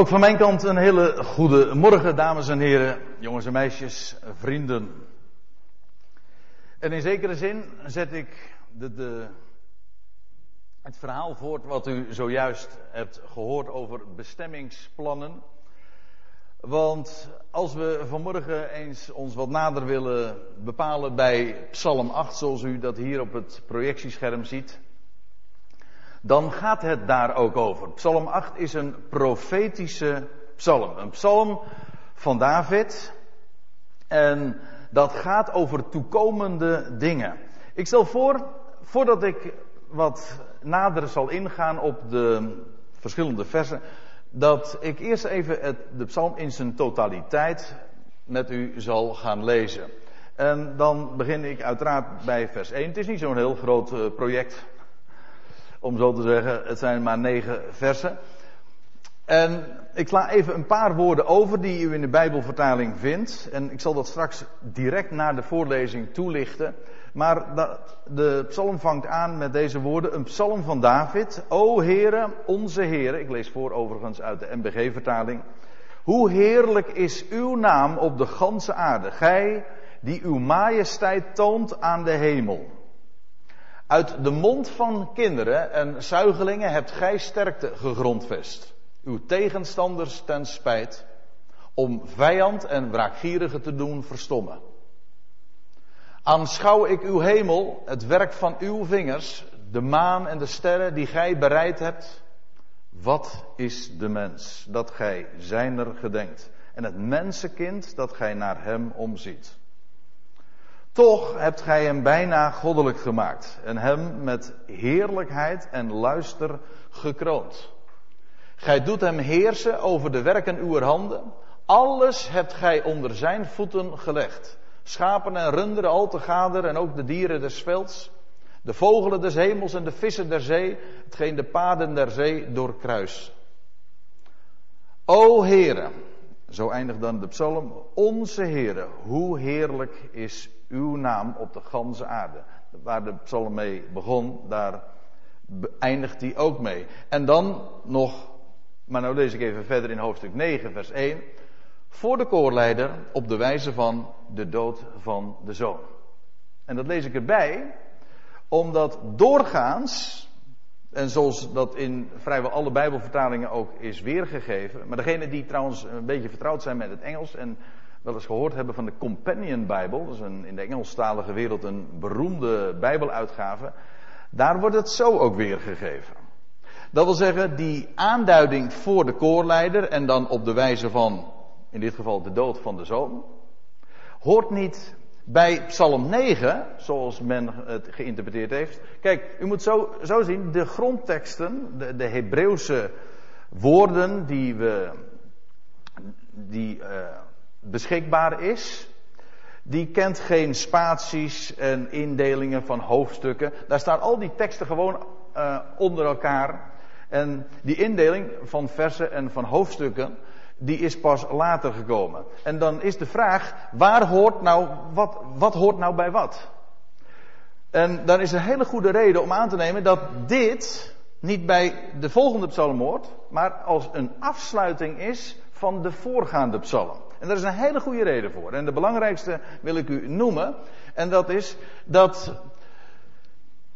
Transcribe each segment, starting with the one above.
Ook van mijn kant een hele goede morgen, dames en heren, jongens en meisjes, vrienden. En in zekere zin zet ik de, het verhaal voort wat u zojuist hebt gehoord over bestemmingsplannen. Want als we vanmorgen eens ons wat nader willen bepalen bij Psalm 8, zoals u dat hier op het projectiescherm ziet, dan gaat het daar ook over. Psalm 8 is een profetische psalm. Een psalm van David. En dat gaat over toekomende dingen. Ik stel voor, voordat ik wat nader zal ingaan op de verschillende versen, dat ik eerst even het, de psalm in zijn totaliteit met u zal gaan lezen. En dan begin ik uiteraard bij vers 1. Het is niet zo'n heel groot eh, project om zo te zeggen. Het zijn maar negen versen. En ik sla even een paar woorden over die u in de Bijbelvertaling vindt. En ik zal dat straks direct na de voorlezing toelichten. Maar de psalm vangt aan met deze woorden. Een psalm van David. O Heere, onze Heere. Ik lees voor overigens uit de MBG-vertaling. Hoe heerlijk is uw naam op de ganse aarde. Gij die uw majesteit toont aan de hemel. Uit de mond van kinderen en zuigelingen hebt gij sterkte gegrondvest. Uw tegenstanders ten spijt. Om vijand en wraakgierige te doen verstommen. Aanschouw ik uw hemel, het werk van uw vingers, de maan en de sterren die gij bereid hebt. Wat is de mens dat gij zijner gedenkt? En het mensenkind dat gij naar hem omziet. Toch hebt gij hem bijna goddelijk gemaakt en hem met heerlijkheid en luister gekroond. Gij doet hem heersen over de werken uw handen. Alles hebt gij onder zijn voeten gelegd. Schapen en runderen, al te gader en ook de dieren des velds. De vogelen des hemels en de vissen der zee, hetgeen de paden der zee doorkruis. O Heere, zo eindigt dan de psalm, onze Heere, hoe heerlijk is uw naam op de ganse aarde. Waar de psalm mee begon, daar eindigt hij ook mee. En dan nog, maar nou lees ik even verder in hoofdstuk 9, vers 1. Voor de koorleider op de wijze van de dood van de zoon. En dat lees ik erbij, omdat doorgaans, en zoals dat in vrijwel alle Bijbelvertalingen ook is weergegeven, maar degene die trouwens een beetje vertrouwd zijn met het Engels en wel eens gehoord hebben van de Companion Bijbel. Dat is een, in de Engelstalige wereld een beroemde Bijbeluitgave. Daar wordt het zo ook weergegeven. Dat wil zeggen, die aanduiding voor de koorleider en dan op de wijze van, in dit geval de dood van de zoon, hoort niet bij Psalm 9, zoals men het geïnterpreteerd heeft. Kijk, u moet zo, zo zien, de grondteksten, de, de Hebreeuwse woorden die we, die uh, beschikbaar is, die kent geen spaties en indelingen van hoofdstukken. Daar staan al die teksten gewoon uh, onder elkaar. En die indeling van versen en van hoofdstukken, die is pas later gekomen. En dan is de vraag, waar hoort nou, wat, wat hoort nou bij wat? En dan is een hele goede reden om aan te nemen dat dit niet bij de volgende psalm hoort, maar als een afsluiting is van de voorgaande psalm. En daar is een hele goede reden voor. En de belangrijkste wil ik u noemen. En dat is dat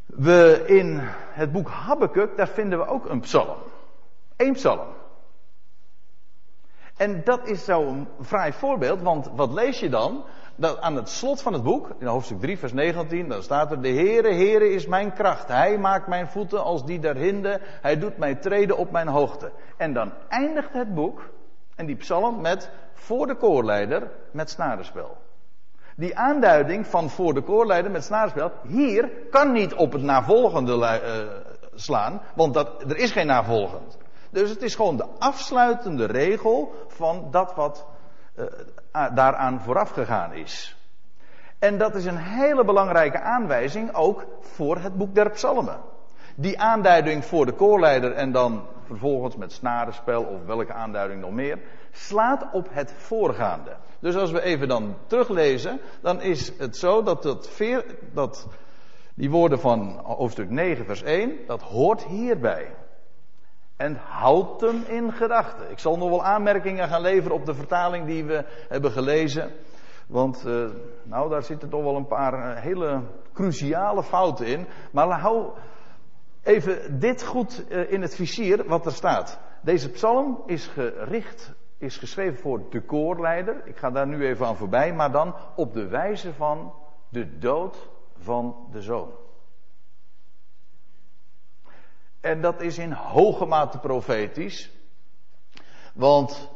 we in het boek Habakkuk, daar vinden we ook een psalm. Eén psalm. En dat is zo'n fraai voorbeeld, want wat lees je dan? Dat aan het slot van het boek, in hoofdstuk 3, vers 19, dan staat er: De Heere, Heere is mijn kracht. Hij maakt mijn voeten als die der hinde. Hij doet mij treden op mijn hoogte. En dan eindigt het boek en die psalm met voor de koorleider met snarenspel. Die aanduiding van voor de koorleider met snarenspel, hier kan niet op het navolgende uh, slaan, want dat, er is geen navolgend. Dus het is gewoon de afsluitende regel van dat wat uh, daaraan vooraf gegaan is. En dat is een hele belangrijke aanwijzing ook voor het boek der psalmen. Die aanduiding voor de koorleider en dan vervolgens met snarenspel of welke aanduiding nog meer, slaat op het voorgaande. Dus als we even dan teruglezen, dan is het zo dat, dat, veer, dat die woorden van hoofdstuk 9, vers 1, dat hoort hierbij. En houd hem in gedachten. Ik zal nog wel aanmerkingen gaan leveren op de vertaling die we hebben gelezen. Want uh, nou, daar zitten toch wel een paar hele cruciale fouten in. Maar hou even dit goed uh, in het vizier wat er staat. Deze psalm is gericht, is geschreven voor de koorleider. Ik ga daar nu even aan voorbij, maar dan op de wijze van de dood van de zoon. En dat is in hoge mate profetisch. Want.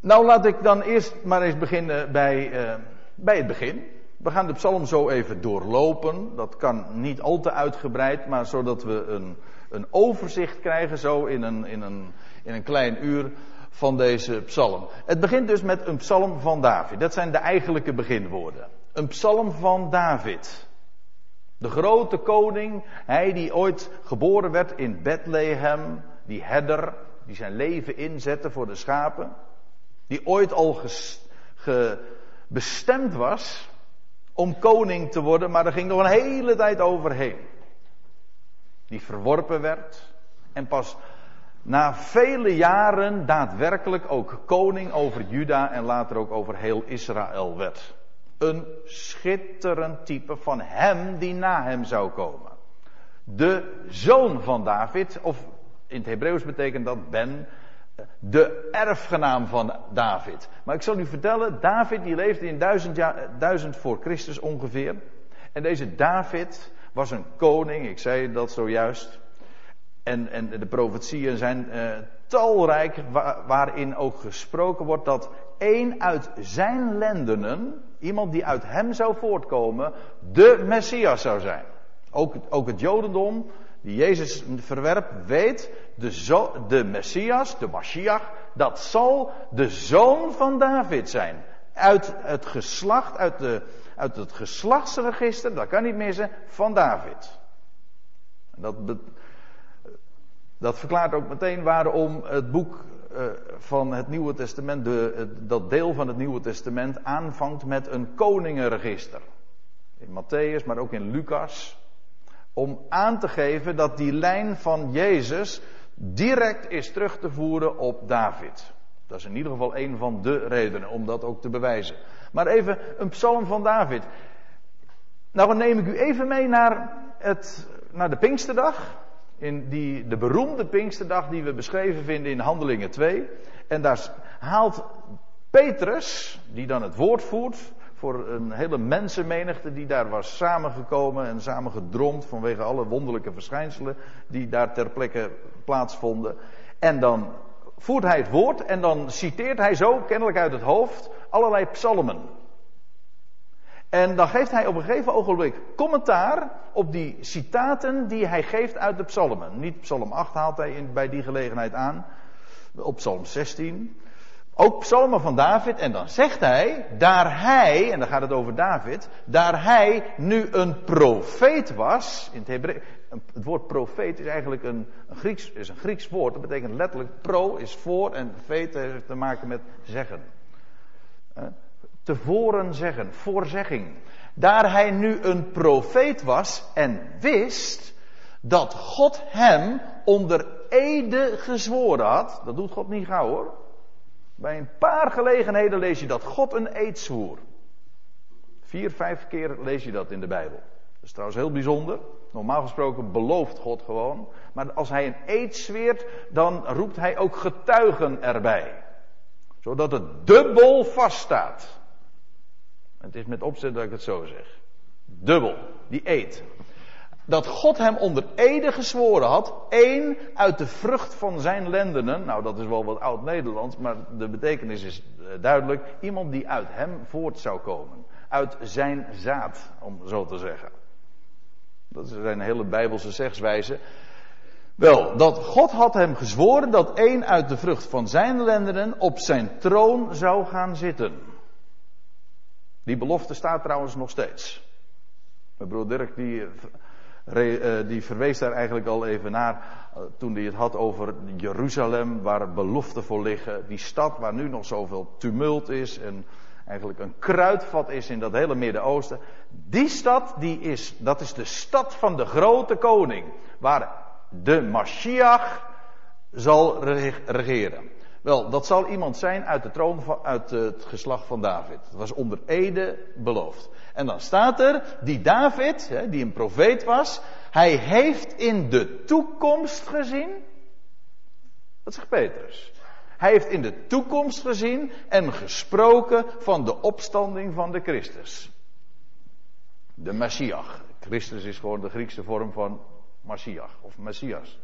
Nou, laat ik dan eerst maar eens beginnen bij, uh, bij het begin. We gaan de psalm zo even doorlopen. Dat kan niet al te uitgebreid, maar zodat we een, een overzicht krijgen, zo in een, in, een, in een klein uur, van deze psalm. Het begint dus met een psalm van David. Dat zijn de eigenlijke beginwoorden. Een psalm van David. De grote koning, hij die ooit geboren werd in Bethlehem, die herder, die zijn leven inzette voor de schapen, die ooit al bestemd was om koning te worden, maar er ging nog een hele tijd overheen. Die verworpen werd en pas na vele jaren daadwerkelijk ook koning over Juda en later ook over heel Israël werd. Een schitterend type van hem die na hem zou komen. De zoon van David, of in het Hebreeuws betekent dat Ben, de erfgenaam van David. Maar ik zal u vertellen, David die leefde in duizend, jaar, duizend voor Christus ongeveer. En deze David was een koning, ik zei dat zojuist. En, en de profetieën zijn uh, talrijk, waarin ook gesproken wordt dat één uit zijn lendenen, iemand die uit hem zou voortkomen, de Messias zou zijn. Ook, ook het Jodendom, die Jezus verwerpt, weet, de, de Messias, de Mashiach, dat zal de zoon van David zijn. Uit het geslacht, uit, de, uit het geslachtsregister, dat kan niet missen, van David. Dat, dat verklaart ook meteen waarom het boek uh, van het Nieuwe Testament, de, dat deel van het Nieuwe Testament, aanvangt met een koningenregister. In Matthäus, maar ook in Lucas. Om aan te geven dat die lijn van Jezus direct is terug te voeren op David. Dat is in ieder geval een van de redenen om dat ook te bewijzen. Maar even een psalm van David. Nou, dan neem ik u even mee naar, het, naar de Pinksterdag. In die, de beroemde Pinksterdag die we beschreven vinden in Handelingen 2. En daar haalt Petrus, die dan het woord voert voor een hele mensenmenigte die daar was samengekomen en samengedroomd vanwege alle wonderlijke verschijnselen die daar ter plekke plaatsvonden. En dan voert hij het woord en dan citeert hij zo, kennelijk uit het hoofd, allerlei psalmen. En dan geeft hij op een gegeven ogenblik commentaar op die citaten die hij geeft uit de psalmen. Niet psalm 8 haalt hij bij die gelegenheid aan, op psalm 16. Ook psalmen van David. En dan zegt hij, daar hij, en dan gaat het over David, daar hij nu een profeet was. In het, Hebreeuws, het woord profeet is eigenlijk een, een, Grieks, is een Grieks woord. Dat betekent letterlijk pro is voor en feet heeft te maken met zeggen tevoren zeggen, voorzegging. Daar hij nu een profeet was en wist dat God hem onder ede gezworen had. Dat doet God niet gauw hoor. Bij een paar gelegenheden lees je dat God een eed zwoer. Vier, vijf keer lees je dat in de Bijbel. Dat is trouwens heel bijzonder. Normaal gesproken belooft God gewoon. Maar als hij een eed zweert, dan roept hij ook getuigen erbij. Zodat het dubbel vaststaat. Het is met opzet dat ik het zo zeg. Dubbel, die eet. Dat God hem onder ede gezworen had, één uit de vrucht van zijn lendenen. Nou, dat is wel wat oud-Nederlands, maar de betekenis is eh, duidelijk. Iemand die uit hem voort zou komen. Uit zijn zaad, om zo te zeggen. Dat zijn hele bijbelse zegswijzen. Wel, dat God had hem gezworen dat één uit de vrucht van zijn lendenen op zijn troon zou gaan zitten. Die belofte staat trouwens nog steeds. Mijn broer Dirk die, eh, die verwees daar eigenlijk al even naar eh, toen hij het had over Jeruzalem, waar beloften voor liggen. Die stad waar nu nog zoveel tumult is en eigenlijk een kruidvat is in dat hele Midden-Oosten. Die stad, die is, dat is de stad van de grote koning. Waar de Mashiach zal regeren. Wel, dat zal iemand zijn uit de troon van, uit het geslacht van David. Dat was onder Ede beloofd. En dan staat er, die David, die een profeet was, hij heeft in de toekomst gezien. Dat zegt Petrus. Hij heeft in de toekomst gezien en gesproken van de opstanding van de Christus. De Messias. Christus is gewoon de Griekse vorm van Messias of Messias.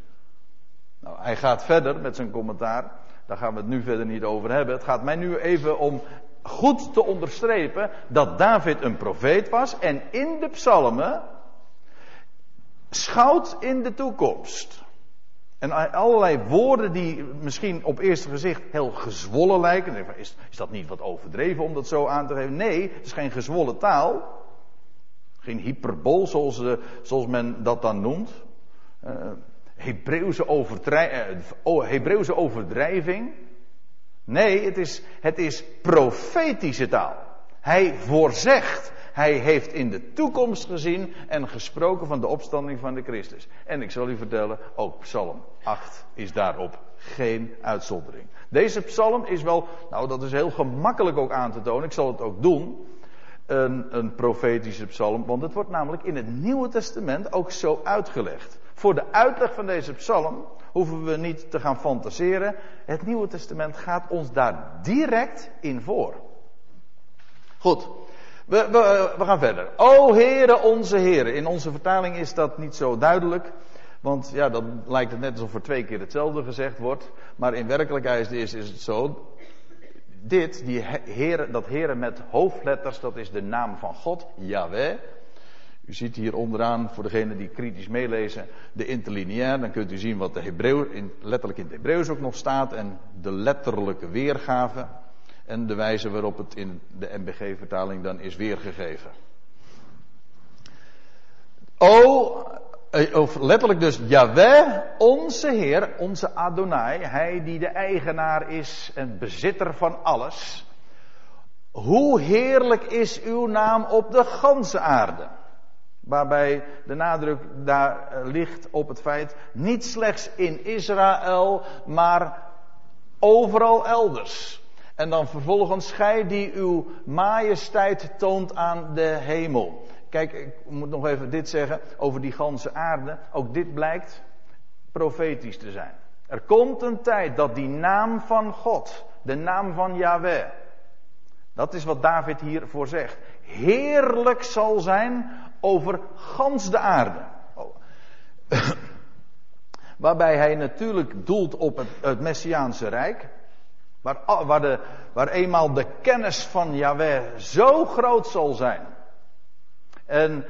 Nou, hij gaat verder met zijn commentaar. Daar gaan we het nu verder niet over hebben. Het gaat mij nu even om goed te onderstrepen dat David een profeet was en in de psalmen schouwt in de toekomst. En allerlei woorden die misschien op eerste gezicht heel gezwollen lijken. Is, is dat niet wat overdreven om dat zo aan te geven? Nee, het is geen gezwollen taal. Geen hyperbool zoals, uh, zoals men dat dan noemt. Uh, Hebreeuwse, uh, Hebreeuwse overdrijving. Nee, het is, het is profetische taal. Hij voorzegt. Hij heeft in de toekomst gezien en gesproken van de opstanding van de Christus. En ik zal u vertellen, ook Psalm 8 is daarop geen uitzondering. Deze psalm is wel, nou dat is heel gemakkelijk ook aan te tonen, ik zal het ook doen. Een, een profetische psalm, want het wordt namelijk in het Nieuwe Testament ook zo uitgelegd. Voor de uitleg van deze psalm hoeven we niet te gaan fantaseren. Het Nieuwe Testament gaat ons daar direct in voor. Goed, we, we, we gaan verder. O Heere, onze Heere. In onze vertaling is dat niet zo duidelijk. Want ja, dan lijkt het net alsof er twee keer hetzelfde gezegd wordt. Maar in werkelijkheid is, is het zo. Dit, die heren, dat heren met hoofdletters, dat is de naam van God, Yahweh. U ziet hier onderaan, voor degenen die kritisch meelezen, de interlineair. Dan kunt u zien wat de Hebreeuw, in, letterlijk in het Hebreeuws ook nog staat. En de letterlijke weergave. En de wijze waarop het in de MBG-vertaling dan is weergegeven. O, eh, of letterlijk dus Yahweh, onze Heer, onze Adonai, Hij die de eigenaar is en bezitter van alles. Hoe heerlijk is uw naam op de ganse aarde. Waarbij de nadruk daar eh, ligt op het feit, niet slechts in Israël, maar overal elders. En dan vervolgens, gij die uw majesteit toont aan de hemel. Kijk, ik moet nog even dit zeggen over die ganse aarde. Ook dit blijkt profetisch te zijn. Er komt een tijd dat die naam van God, de naam van Yahweh, dat is wat David hiervoor zegt, heerlijk zal zijn over gans de aarde. Oh. Waarbij hij natuurlijk doelt op het, Messiaanse Rijk. Waar, waar, de, waar eenmaal de kennis van Yahweh zo groot zal zijn. En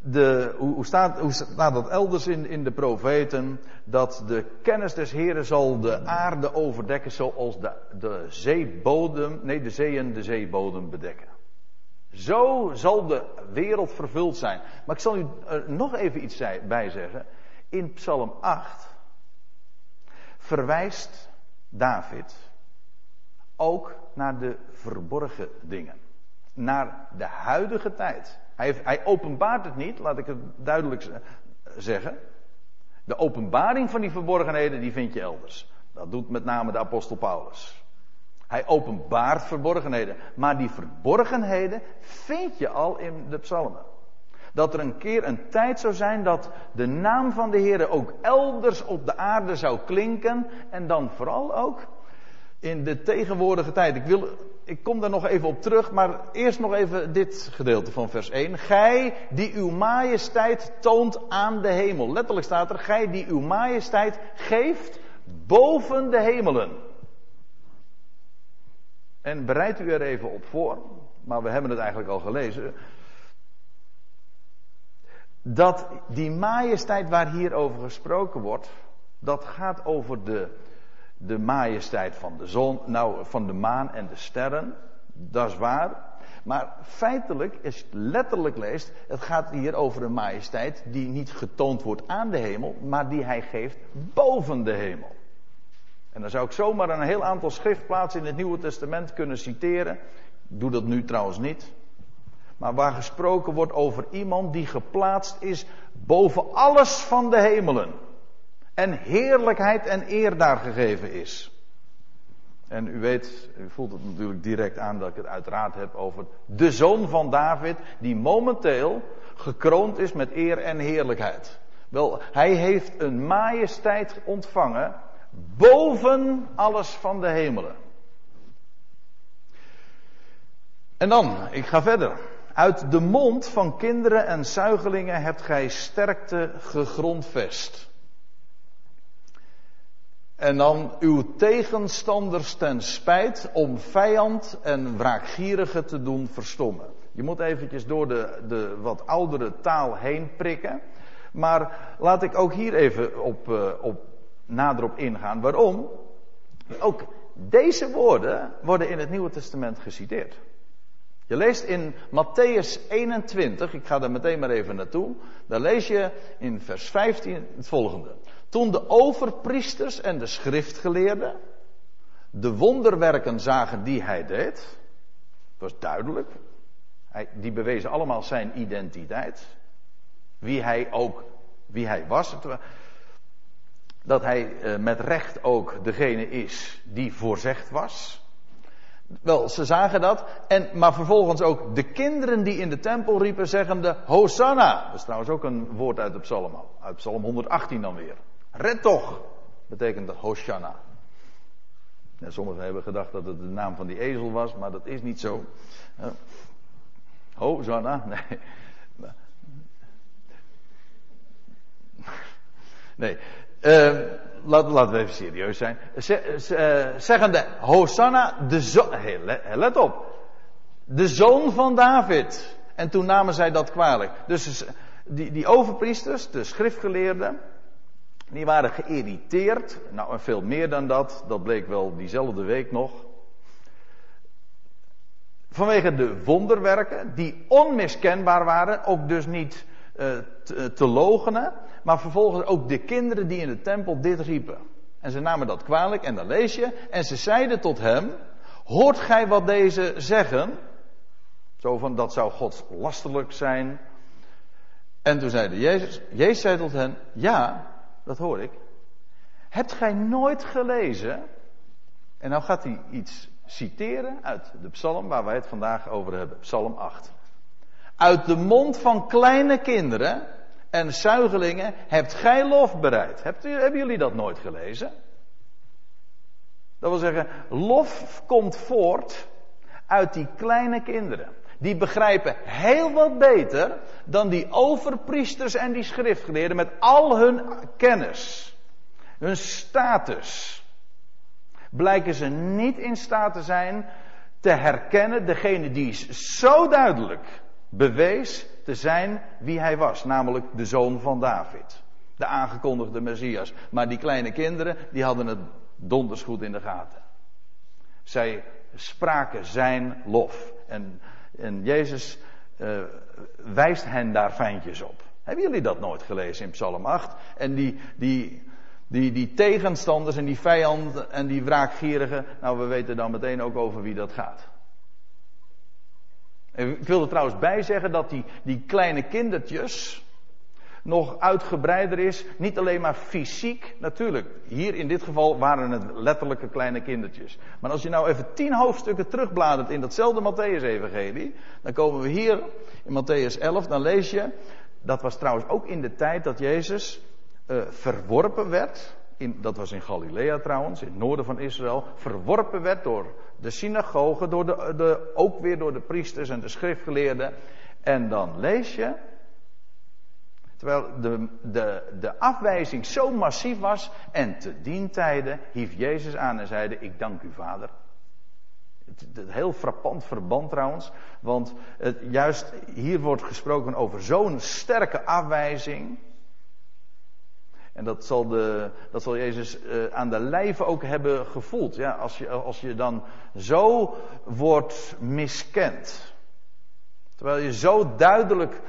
de, hoe, staat, hoe staat dat elders in, in de profeten? Dat de kennis des Heren zal de aarde overdekken zoals de, de zeebodem, nee de zeeën de zeebodem bedekken. Zo zal de wereld vervuld zijn. Maar ik zal u er nog even iets bij zeggen. In Psalm 8 verwijst David ook naar de verborgen dingen. Naar de huidige tijd. Hij, hij openbaart het niet, laat ik het duidelijk zeggen. De openbaring van die verborgenheden, die vind je elders. Dat doet met name de apostel Paulus. Hij openbaart verborgenheden. Maar die verborgenheden vind je al in de psalmen. Dat er een keer een tijd zou zijn dat de naam van de Heer ook elders op de aarde zou klinken. En dan vooral ook in de tegenwoordige tijd. Ik, wil, ik kom daar nog even op terug, maar eerst nog even dit gedeelte van vers 1. Gij die uw majesteit toont aan de hemel. Letterlijk staat er, gij die uw majesteit geeft boven de hemelen. En bereid u er even op voor, maar we hebben het eigenlijk al gelezen. Dat die majesteit waar hier over gesproken wordt, dat gaat over de, de majesteit van de zon, nou van de maan en de sterren. Dat is waar. Maar feitelijk, als je letterlijk leest, het gaat hier over een majesteit die niet getoond wordt aan de hemel, maar die hij geeft boven de hemel. En dan zou ik zomaar een heel aantal schriftplaatsen in het Nieuwe Testament kunnen citeren. Ik doe dat nu trouwens niet. Maar waar gesproken wordt over iemand die geplaatst is boven alles van de hemelen. En heerlijkheid en eer daar gegeven is. En u weet, u voelt het natuurlijk direct aan dat ik het uiteraard heb over de zoon van David, die momenteel gekroond is met eer en heerlijkheid. Wel, hij heeft een majesteit ontvangen boven alles van de hemelen. En dan, ik ga verder. Uit de mond van kinderen en zuigelingen hebt gij sterkte gegrondvest. En dan uw tegenstanders ten spijt om vijand en wraakgierige te doen verstommen. Je moet eventjes door de, de wat oudere taal heen prikken. Maar laat ik ook hier even op, uh, op nader op ingaan. Waarom? Ook deze woorden worden in het Nieuwe Testament geciteerd. Je leest in Matthäus 21, ik ga daar meteen maar even naartoe. Daar lees je in vers 15 het volgende. Toen de overpriesters en de schriftgeleerden de wonderwerken zagen die hij deed, was duidelijk. Hij, die bewezen allemaal zijn identiteit. Wie hij ook, wie hij was. Dat hij eh, met recht ook degene is die voorzegd was. Wel, ze zagen dat. En, maar vervolgens ook de kinderen die in de tempel riepen, zeggende Hosanna. Dat is trouwens ook een woord uit de psalm. Uit psalm 118 dan weer. Red toch, betekent dat Hosanna. Ja, sommigen hebben gedacht dat het de naam van die ezel was, maar dat is niet zo. Hosanna, nee. Nee. Uh, laat, laten we even serieus zijn. Eh, zeggende, Hosanna, de zoon, let op. De zoon van David. En toen namen zij dat kwalijk. Dus die, die overpriesters, de schriftgeleerden, die waren geïrriteerd. Nou, en veel meer dan dat. Dat bleek wel diezelfde week nog. Vanwege de wonderwerken, die onmiskenbaar waren, ook dus niet te, te logenen. Maar vervolgens ook de kinderen die in de tempel dit riepen. En ze namen dat kwalijk en dan lees je. En ze zeiden tot hem, hoort gij wat deze zeggen? Zo van, dat zou Gods lasterlijk zijn. En toen zeide Jezus, Jezus zei tot hen, ja, dat hoor ik. Hebt gij nooit gelezen? En nou gaat hij iets citeren uit de psalm waar wij het vandaag over hebben. Psalm 8. Uit de mond van kleine kinderen en zuigelingen hebt gij lof bereid. Hebben jullie dat nooit gelezen? Dat wil zeggen, lof komt voort uit die kleine kinderen. Die begrijpen heel wat beter dan die overpriesters en die schriftgeleerden met al hun kennis, hun status. Blijken ze niet in staat te zijn te herkennen degene die zo duidelijk bewees te zijn wie hij was, namelijk de zoon van David. De aangekondigde Messias. Maar die kleine kinderen, die hadden het donders goed in de gaten. Zij spraken zijn lof. En, en Jezus uh, wijst hen daar fijntjes op. Hebben jullie dat nooit gelezen in Psalm 8? En die, die, die, die tegenstanders en die vijanden en die wraakgierigen, nou we weten dan meteen ook over wie dat gaat. Ik wil er trouwens bij zeggen dat die, die kleine kindertjes nog uitgebreider is. Niet alleen maar fysiek, natuurlijk. Hier in dit geval waren het letterlijke kleine kindertjes. Maar als je nou even tien hoofdstukken terugbladert in datzelfde Matthäus-evangelie. Dan komen we hier in Matthäus 11, dan lees je. Dat was trouwens ook in de tijd dat Jezus uh, verworpen werd. In, dat was in Galilea trouwens, in het noorden van Israël. Verworpen werd door de synagoge, door de, de, ook weer door de priesters en de schriftgeleerden. En dan lees je, terwijl de, de, de afwijzing zo massief was, en te dien tijde hief Jezus aan en zeide, ik dank u vader. Het, heel frappant verband trouwens, want juist hier wordt gesproken over zo'n sterke afwijzing. En dat zal, de, dat zal Jezus uh, aan de lijve ook hebben gevoeld. Ja, als, je, als je dan zo wordt miskend. Terwijl je zo duidelijk uh,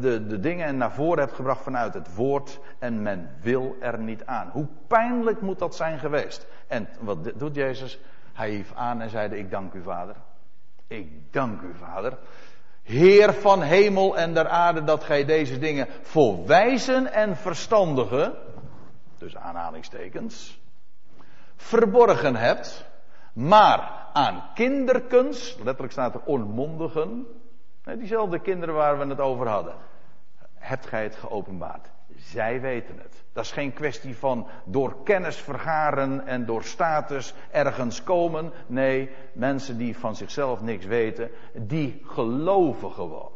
de, de dingen naar voren hebt gebracht vanuit het woord. En men wil er niet aan. Hoe pijnlijk moet dat zijn geweest? En wat doet Jezus? Hij hief aan en zeide: Ik dank u, vader. Ik dank u, vader. Heer van hemel en der aarde, dat gij deze dingen voor wijzen en verstandigen. dus aanhalingstekens, verborgen hebt, maar aan kinderkens, letterlijk staat er onmondigen, diezelfde kinderen waar we het over hadden, hebt gij het geopenbaard. Zij weten het. Dat is geen kwestie van door kennis vergaren en door status ergens komen. Nee, mensen die van zichzelf niks weten, die geloven gewoon.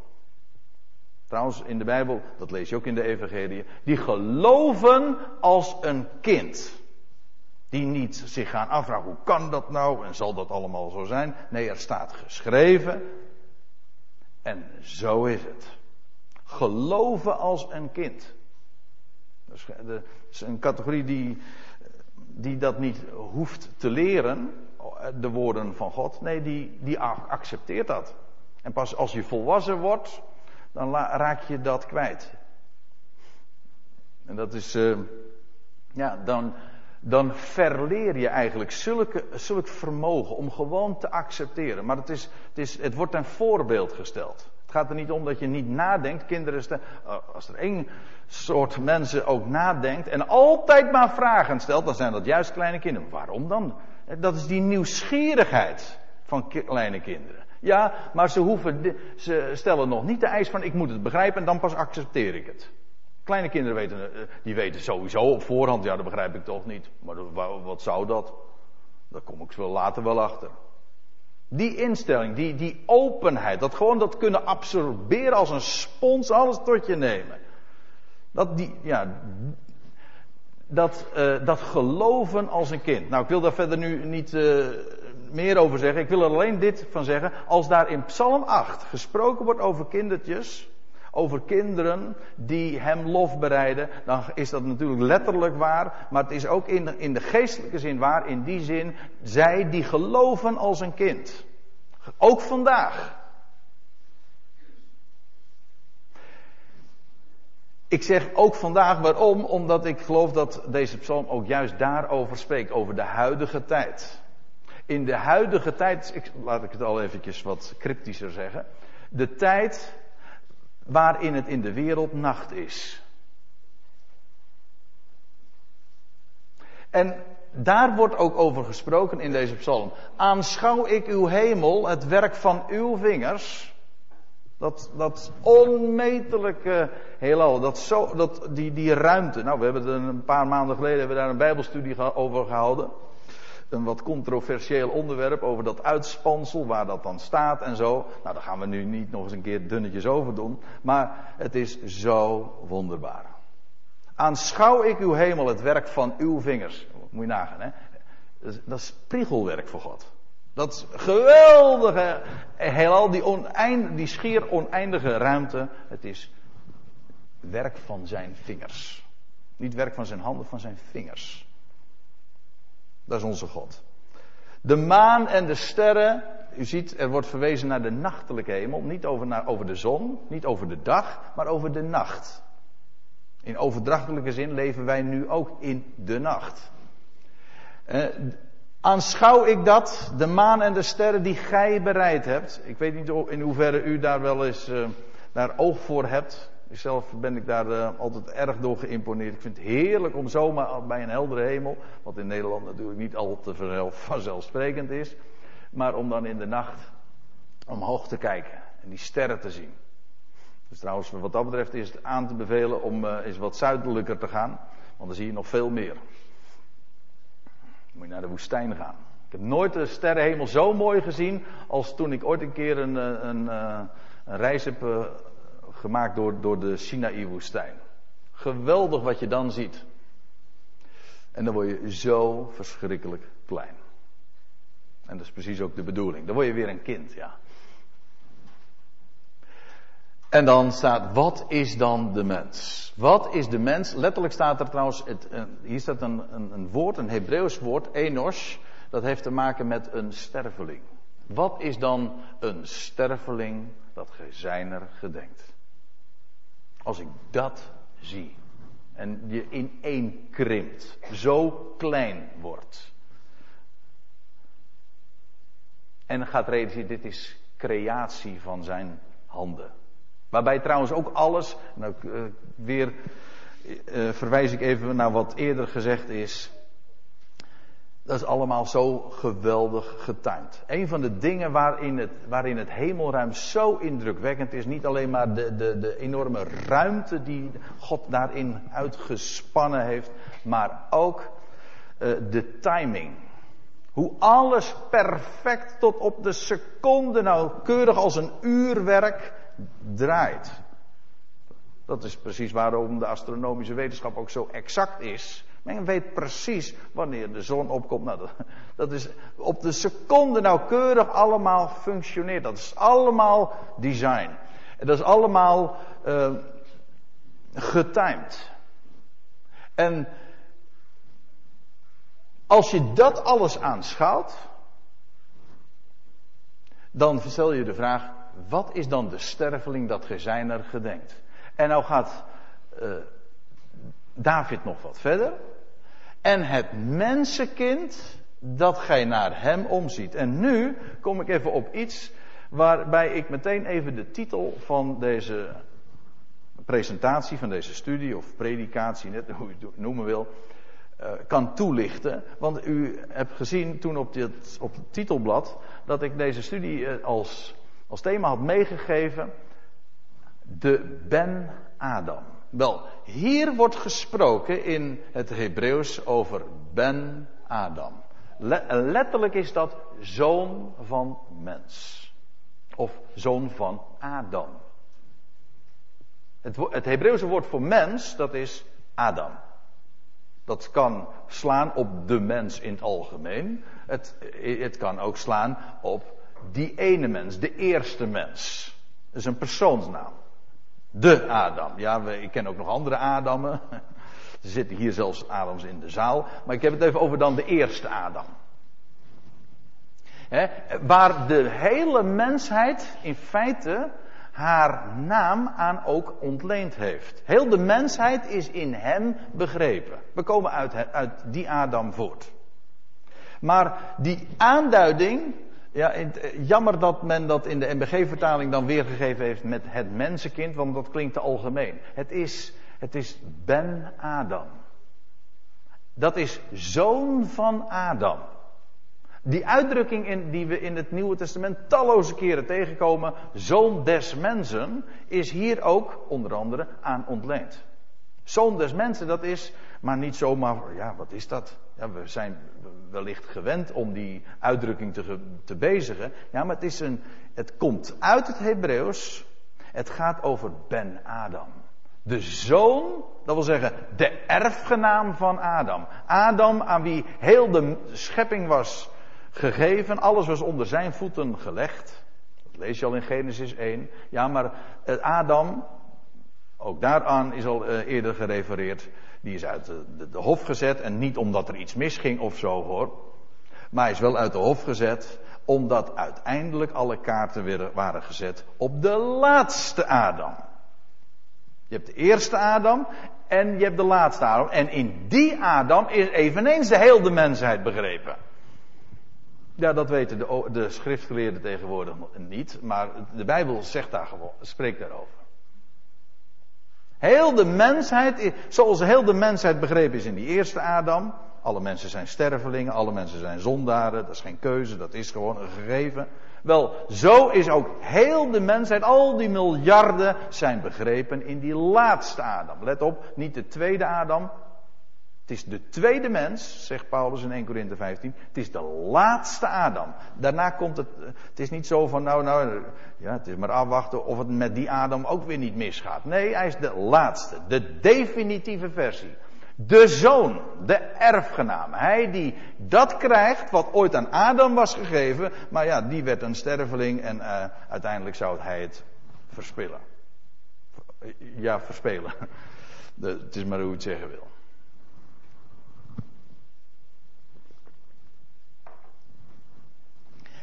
Trouwens, in de Bijbel, dat lees je ook in de Evangelie, die geloven als een kind. Die niet zich gaan afvragen, hoe kan dat nou en zal dat allemaal zo zijn? Nee, er staat geschreven. En zo is het. Geloven als een kind. Dat is een categorie die, die dat niet hoeft te leren, de woorden van God. Nee, die, die accepteert dat. En pas als je volwassen wordt, dan raak je dat kwijt. En dat is, uh, ja, dan, dan verleer je eigenlijk zulke, zulk vermogen om gewoon te accepteren. Maar het, is, het, is, het wordt een voorbeeld gesteld. Het gaat er niet om dat je niet nadenkt. Kinderen, uh, als er één soort mensen ook nadenkt en altijd maar vragen stelt, dan zijn dat juist kleine kinderen. Waarom dan? Dat is die nieuwsgierigheid van kleine kinderen. Ja, maar ze, hoeven, ze stellen nog niet de eis van ik moet het begrijpen en dan pas accepteer ik het. Kleine kinderen weten, eh, die weten sowieso op voorhand, ja dat begrijp ik toch niet. Maar wat zou dat? Daar kom ik wel later wel achter. Die instelling, die, die openheid, dat gewoon dat kunnen absorberen als een spons, alles tot je nemen. Dat, die, ja, dat, uh, dat geloven als een kind. Nou, ik wil daar verder nu niet uh, meer over zeggen. Ik wil er alleen dit van zeggen. Als daar in Psalm 8 gesproken wordt over kindertjes, over kinderen die hem lof bereiden, dan is dat natuurlijk letterlijk waar, maar het is ook in in de geestelijke zin waar, in die zin, zij die geloven als een kind. Ook vandaag. Ik zeg ook vandaag waarom, omdat ik geloof dat deze psalm ook juist daarover spreekt, over de huidige tijd. In de huidige tijd, ik, laat ik het al eventjes wat cryptischer zeggen, de tijd waarin het in de wereld nacht is. En daar wordt ook over gesproken in deze psalm. Aanschouw ik uw hemel, het werk van uw vingers. Dat, dat onmetelijke heelal, dat zo, dat, die, die ruimte. Nou, we hebben een paar maanden geleden hebben we daar een bijbelstudie over gehouden. Een wat controversieel onderwerp over dat uitspansel, waar dat dan staat en zo. Nou, daar gaan we nu niet nog eens een keer dunnetjes over doen. Maar het is zo wonderbaar. Aanschouw ik uw hemel, het werk van uw vingers. Moet je nagaan, hè. Dat is priegelwerk voor God. Dat geweldige heelal, die, die schier oneindige ruimte. Het is werk van zijn vingers. Niet werk van zijn handen, van zijn vingers. Dat is onze God. De maan en de sterren. U ziet, er wordt verwezen naar de nachtelijke hemel. Niet over, naar, over de zon, niet over de dag, maar over de nacht. In overdrachtelijke zin leven wij nu ook in de nacht. Eh, Aanschouw ik dat, de maan en de sterren die gij bereid hebt. Ik weet niet in hoeverre u daar wel eens uh, daar oog voor hebt. Zelf ben ik daar uh, altijd erg door geïmponeerd. Ik vind het heerlijk om zomaar bij een heldere hemel, wat in Nederland natuurlijk niet al te vanzelfsprekend is, maar om dan in de nacht omhoog te kijken en die sterren te zien. Dus trouwens, wat dat betreft is het aan te bevelen om uh, eens wat zuidelijker te gaan, want dan zie je nog veel meer. Moet je naar de woestijn gaan. Ik heb nooit de sterrenhemel zo mooi gezien als toen ik ooit een keer een, eh, een, eh, een reis heb eh, gemaakt door, door de Sinaï-woestijn. Geweldig wat je dan ziet. En dan word je zo verschrikkelijk klein. En dat is precies ook de bedoeling. Dan word je weer een kind, ja. En dan staat, wat is dan de mens? Wat is de mens? Letterlijk staat er trouwens, het, hier staat een, een, een woord, een Hebreeuws woord, enos. Dat heeft te maken met een sterveling. Wat is dan een sterveling dat gij zijner gedenkt? Als ik dat zie en je in één krimpt, zo klein wordt. En gaat realiseren, dit is creatie van zijn handen. Waarbij trouwens ook alles, nou, uh, weer uh, verwijs ik even naar wat eerder gezegd is. Dat is allemaal zo geweldig getimed. Een van de dingen waarin het, waarin het hemelruim zo indrukwekkend is, niet alleen maar de, de, de enorme ruimte die God daarin uitgespannen heeft, maar ook uh, de timing. Hoe alles perfect tot op de seconde nauwkeurig als een uurwerk draait. Dat is precies waarom de astronomische wetenschap ook zo exact is. Men weet precies wanneer de zon opkomt. Nou, dat, is op de seconde nauwkeurig allemaal functioneert. Dat is allemaal design. En dat is allemaal uh, getimed. En als je dat alles aanschouwt, dan stel je de vraag: wat is dan de sterveling dat gij zijner gedenkt? En nou gaat uh, David nog wat verder. En het mensenkind dat gij naar hem omziet. En nu kom ik even op iets waarbij ik meteen even de titel van deze presentatie, van deze studie of predikatie, net hoe je het noemen wil, uh, kan toelichten. Want u hebt gezien toen op, dit, op het titelblad dat ik deze studie uh, als, als thema had meegegeven. De Ben Adam. Wel, hier wordt gesproken in het Hebreeuws over Ben Adam. letterlijk is dat zoon van mens. Of zoon van Adam. Het, het Hebreeuwse woord voor mens, dat is Adam. Dat kan slaan op de mens in het algemeen. Het, het kan ook slaan op die ene mens, de eerste mens. Dat is een persoonsnaam. De Adam. Ja, ik ken ook nog andere Adammen. Er zitten hier zelfs Adams in de zaal. Maar ik heb het even over dan de eerste Adam. Waar de hele mensheid in feite haar naam aan ook ontleend heeft. Heel de mensheid is in hem begrepen. We komen uit, uit die Adam voort. Maar die aanduiding ja, eh, jammer dat men dat in de MBG-vertaling dan weergegeven heeft met het mensenkind, want dat klinkt te algemeen. Het is, het is Ben Adam. Dat is zoon van Adam. Die uitdrukking in, die we in het Nieuwe Testament talloze keren tegenkomen, zoon des mensen, is hier ook onder andere aan ontleend. Zoon des mensen, dat is maar niet zomaar, ja, wat is dat? Ja, we zijn wellicht gewend om die uitdrukking te, te bezigen. Ja, maar het, is een, het komt uit het Hebreeuws. Het gaat over Ben Adam. De zoon, dat wil zeggen de erfgenaam van Adam. Adam aan wie heel de schepping was gegeven. Alles was onder zijn voeten gelegd. Dat lees je al in Genesis 1. Ja, maar Adam, ook daaraan is al eh, eerder gerefereerd. Die is uit de, de, hof gezet en niet omdat er iets misging of zo hoor. Maar hij is wel uit de hof gezet omdat uiteindelijk alle kaarten weer waren gezet op de laatste Adam. Je hebt de eerste Adam en je hebt de laatste Adam. En in die Adam is eveneens de hele mensheid begrepen. Ja, dat weten de, de schriftgeleerden tegenwoordig niet, maar de Bijbel zegt daar gewoon, spreekt daarover. Heel de mensheid, zoals heel de mensheid begrepen is in die eerste Adam. Alle mensen zijn stervelingen, alle mensen zijn zondaren, dat is geen keuze, dat is gewoon een gegeven. Wel, zo is ook heel de mensheid, al die miljarden zijn begrepen in die laatste Adam. Let op, niet de tweede Adam, het is de tweede mens, zegt Paulus in 1 Korinthe 15. Het is de laatste Adam. Daarna komt het. Het is niet zo van, nou, nou, ja, het is maar afwachten of het met die Adam ook weer niet misgaat. Nee, hij is de laatste, de definitieve versie. De zoon, de erfgenaam. Hij die dat krijgt wat ooit aan Adam was gegeven. Maar ja, die werd een sterveling en uh, uiteindelijk zou hij het verspillen. Ja, verspelen. het is maar hoe je het zeggen wil.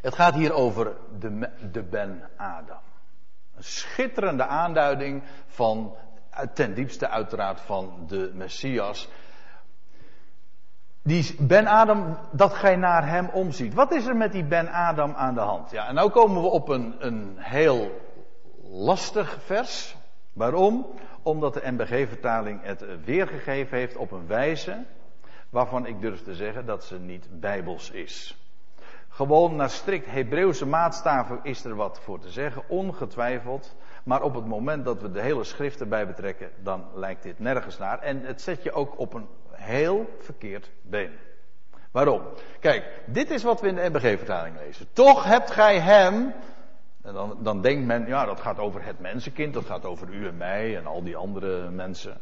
Het gaat hier over de, de Ben Adam. Een schitterende aanduiding van, ten diepste uiteraard van de Messias. Die Ben Adam, dat gij naar hem omziet. Wat is er met die Ben Adam aan de hand? Ja, en nou komen we op een, een heel lastig vers. Waarom? Omdat de NBG-vertaling het weergegeven heeft op een wijze waarvan ik durf te zeggen dat ze niet bijbels is. Gewoon naar strikt Hebreeuwse maatstaven is er wat voor te zeggen, ongetwijfeld. Maar op het moment dat we de hele schrift erbij betrekken, dan lijkt dit nergens naar. En het zet je ook op een heel verkeerd been. Waarom? Kijk, dit is wat we in de NBG-vertaling lezen. Toch hebt gij hem. En dan, dan denkt men, ja, dat gaat over het mensenkind, dat gaat over u en mij en al die andere mensen.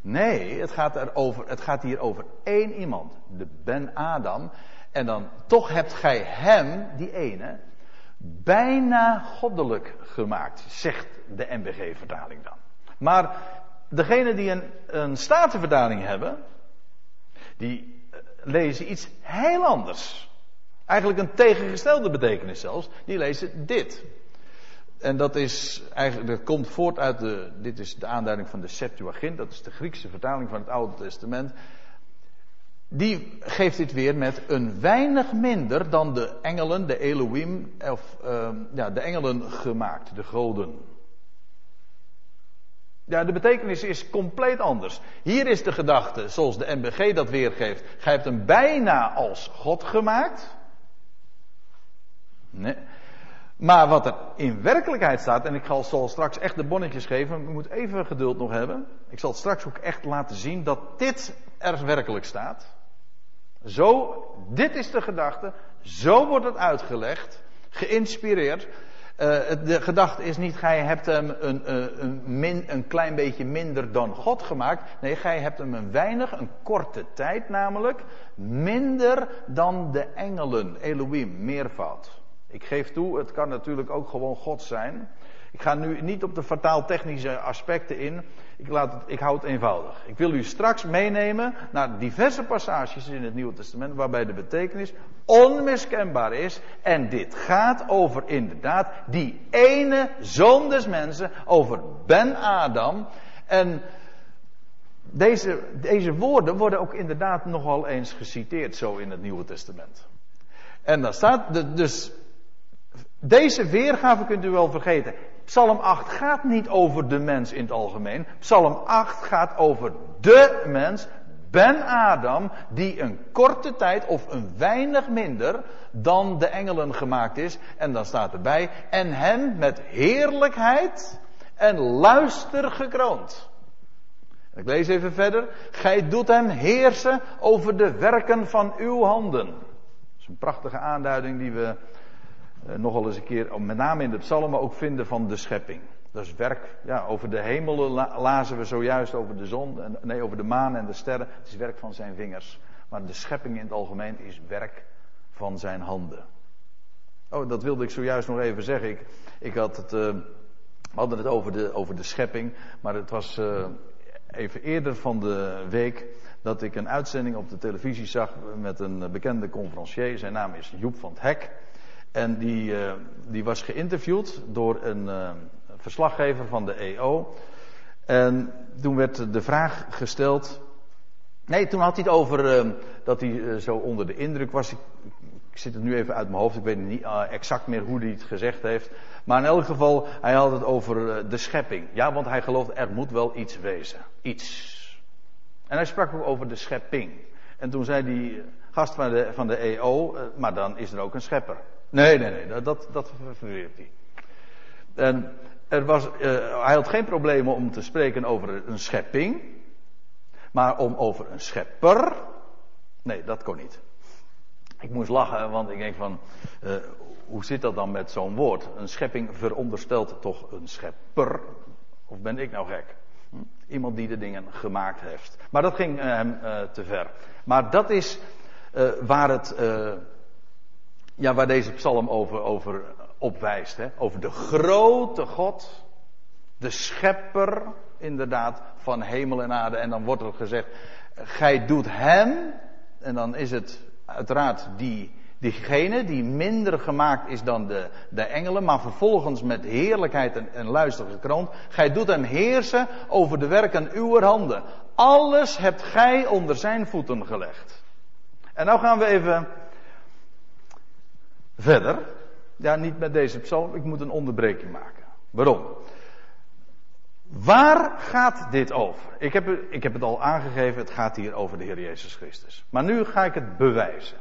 Nee, het gaat, erover, het gaat hier over één iemand, de Ben Adam. En dan toch hebt gij hem, die ene, bijna goddelijk gemaakt, zegt de NBG-vertaling dan. Maar degene die een, een statenvertaling hebben, die eh, lezen iets heel anders. Eigenlijk een tegengestelde betekenis zelfs. Die lezen dit. En dat is eigenlijk, komt voort uit de, dit is de aanduiding van de Septuagint, dat is de Griekse vertaling van het Oude Testament. Die geeft dit weer met een weinig minder dan de engelen, de Elohim, of uh, ja, de engelen gemaakt, de goden. Ja, de betekenis is compleet anders. Hier is de gedachte, zoals de MBG dat weergeeft. Gij hebt hem bijna als God gemaakt. Nee. Maar wat er in werkelijkheid staat, en ik zal straks echt de bonnetjes geven, u moet even geduld nog hebben. Ik zal straks ook echt laten zien dat dit er werkelijk staat. Zo, dit is de gedachte, zo wordt het uitgelegd, geïnspireerd. Uh, de gedachte is niet, gij hebt hem een, eh, een, min, een klein beetje minder dan God gemaakt. Nee, gij hebt hem een weinig, een korte tijd namelijk, minder dan de engelen, Elohim, meervoud. Ik geef toe, het kan natuurlijk ook gewoon God zijn. Ik ga nu niet op de vertaaltechnische aspecten in. Ik, laat het, ik hou het eenvoudig. Ik wil u straks meenemen naar diverse passages in het Nieuwe Testament waarbij de betekenis onmiskenbaar is. En dit gaat over inderdaad die ene zoon des mensen, over Ben Adam. En deze, deze woorden worden ook inderdaad nogal eens geciteerd zo in het Nieuwe Testament. En dan staat dus deze weergave kunt u wel vergeten. Psalm 8 gaat niet over de mens in het algemeen. Psalm 8 gaat over de mens, Ben Adam, die een korte tijd of een weinig minder dan de engelen gemaakt is. En dan staat erbij, en hem met heerlijkheid en luister gekroond. Ik lees even verder. Gij doet hem heersen over de werken van uw handen. Dat is een prachtige aanduiding die we nogal eens een keer, met name in de psalmen, ook vinden van de schepping. Dat is werk, ja, over de hemelen lazen we zojuist over de zon, nee, over de maan en de sterren. Het is werk van zijn vingers. Maar de schepping in het algemeen is werk van zijn handen. Oh, dat wilde ik zojuist nog even zeggen. Ik, ik had het, uh, we hadden het over de, over de schepping, maar het was uh, even eerder van de week dat ik een uitzending op de televisie zag met een bekende conferencier. Zijn naam is Joep van het Hek. En die, uh, die was geïnterviewd door een uh, verslaggever van de EO. En toen werd de vraag gesteld. Nee, toen had hij het over uh, dat hij zo onder de indruk was. Ik, ik, zit het nu even uit mijn hoofd, ik weet niet exact meer hoe hij het gezegd heeft. Maar in elk geval, hij had het over de schepping. Ja, want hij gelooft er moet wel iets wezen. Iets. En hij sprak ook over de schepping. En toen zei die gast van de, van de EO, maar dan is er ook een schepper. Nee, nee, nee, dat, dat, dat verweert hij. En er was, uh, hij had geen problemen om te spreken over een schepping. Maar om over een schepper. Nee, dat kon niet. Ik moest lachen, want ik denk van. Uh, hoe zit dat dan met zo'n woord? Een schepping veronderstelt toch een schepper? Of ben ik nou gek? Hm? Iemand die de dingen gemaakt heeft. Maar dat ging hem uh, te ver. Maar dat is waar het ja, waar deze psalm over, over opwijst. Hè? Over de grote God, de schepper, inderdaad, van hemel en aarde. En dan wordt er gezegd, gij doet hem, en dan is het uiteraard die, diegene die minder gemaakt is dan de, de engelen, maar vervolgens met heerlijkheid en, en luister gekroond. Gij doet hem heersen over de werken uw handen. Alles hebt gij onder zijn voeten gelegd. En nou gaan we even Verder, ja, niet met deze psalm, ik moet een onderbreking maken. Waarom? Waar gaat dit over? Ik heb, ik heb het al aangegeven, het gaat hier over de Heer Jezus Christus. Maar nu ga ik het bewijzen.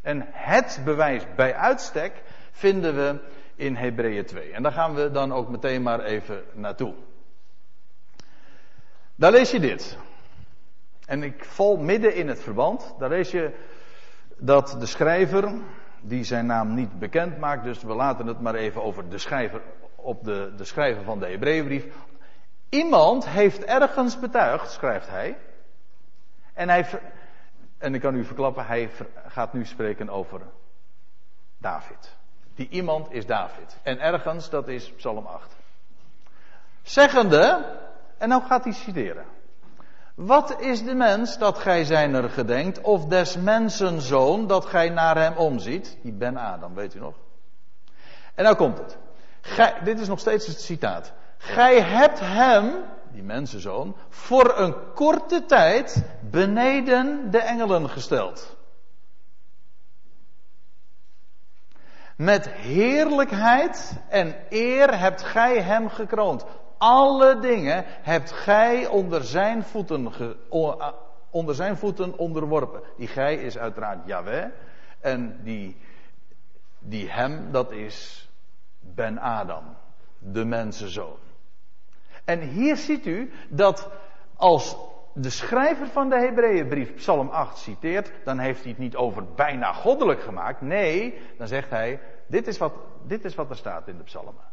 En het bewijs bij uitstek vinden we in Hebreeën 2. En daar gaan we dan ook meteen maar even naartoe. Daar lees je dit. En ik val midden in het verband. Daar lees je dat de schrijver, die zijn naam niet bekend maakt, dus we laten het maar even over de schrijver, op de, de schrijver van de Hebreeënbrief. Iemand heeft ergens betuigd, schrijft hij. En hij, en ik kan u verklappen, hij gaat nu spreken over David. Die iemand is David. En ergens, dat is Psalm 8. Zeggende, en nou gaat hij citeren. Wat is de mens dat gij zijner gedenkt, of des mensen zoon dat gij naar hem omziet? Die Ben Adam, weet u nog? En nou komt het. Gij, dit is nog steeds het citaat. Gij hebt hem, die mensenzoon, voor een korte tijd beneden de engelen gesteld. Met heerlijkheid en eer hebt gij hem gekroond. Alle dingen hebt gij onder zijn voeten, ge, onder zijn voeten onderworpen. Die gij is uiteraard Yahweh. En die, die hem, dat is Ben Adam, de mensenzoon. En hier ziet u dat als de schrijver van de Hebreeënbrief Psalm 8 citeert, dan heeft hij het niet over bijna goddelijk gemaakt. Nee, dan zegt hij, dit is wat, dit is wat er staat in de psalmen.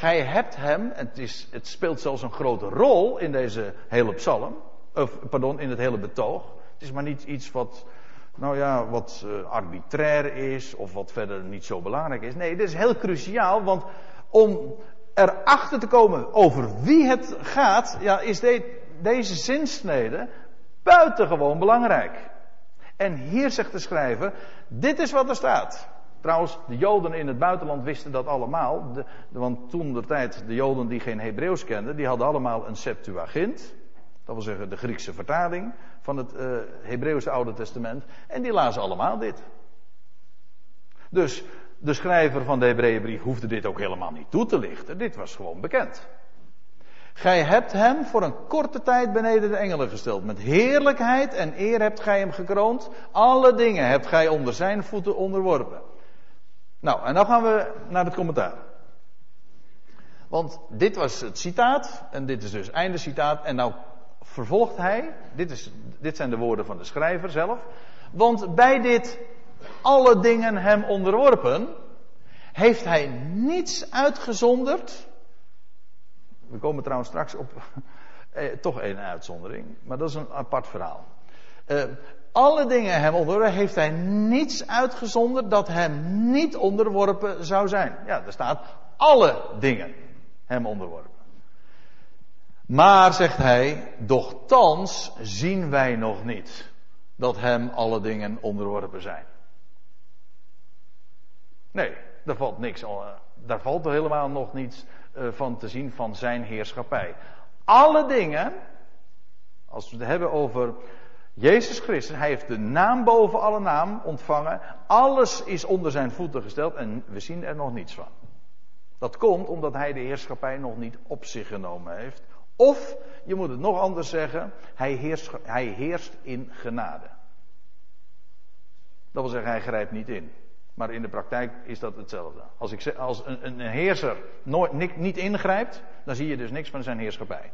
Gij hebt hem, het, is, het speelt zelfs een grote rol in deze hele psalm, of pardon, in het hele betoog. Het is maar niet iets wat, nou ja, wat uh, arbitrair is of wat verder niet zo belangrijk is. Nee, dit is heel cruciaal, want om erachter te komen over wie het gaat, ja, is de, deze zinsnede buitengewoon belangrijk. En hier zegt de schrijver, dit is wat er staat. Trouwens, de Joden in het buitenland wisten dat allemaal. De, want toen de tijd, de Joden die geen Hebreeuws kenden, die hadden allemaal een Septuagint. Dat wil zeggen de Griekse vertaling van het uh, Hebreeuwse Oude Testament. En die lazen allemaal dit. Dus de schrijver van de Hebreeënbrief hoefde dit ook helemaal niet toe te lichten. Dit was gewoon bekend. Gij hebt hem voor een korte tijd beneden de engelen gesteld. Met heerlijkheid en eer hebt gij hem gekroond. Alle dingen hebt gij onder zijn voeten onderworpen. Nou, en dan gaan we naar het commentaar. Want dit was het citaat, en dit is dus einde citaat, en nou vervolgt hij, dit, is, dit zijn de woorden van de schrijver zelf, want bij dit alle dingen hem onderworpen, heeft hij niets uitgezonderd. We komen trouwens straks op eh, toch één uitzondering, maar dat is een apart verhaal. Eh, alle dingen hem onderworpen, heeft hij niets uitgezonderd dat hem niet onderworpen zou zijn. Ja, er staat alle dingen hem onderworpen. Maar, zegt hij, doch thans zien wij nog niet dat hem alle dingen onderworpen zijn. Nee, daar valt niks, eh, daar valt er helemaal nog niets eh, van te zien van zijn heerschappij. Alle dingen, als we het hebben over Jezus Christus, hij heeft de naam boven alle naam ontvangen. Alles is onder zijn voeten gesteld en we zien er nog niets van. Dat komt omdat hij de heerschappij nog niet op zich genomen heeft. Of, je moet het nog anders zeggen, hij heerst, hij heerst in genade. Dat wil zeggen, hij grijpt niet in. Maar in de praktijk is dat hetzelfde. Als, ik, als een, een heerser nooit, niet ingrijpt, dan zie je dus niks van zijn heerschappij.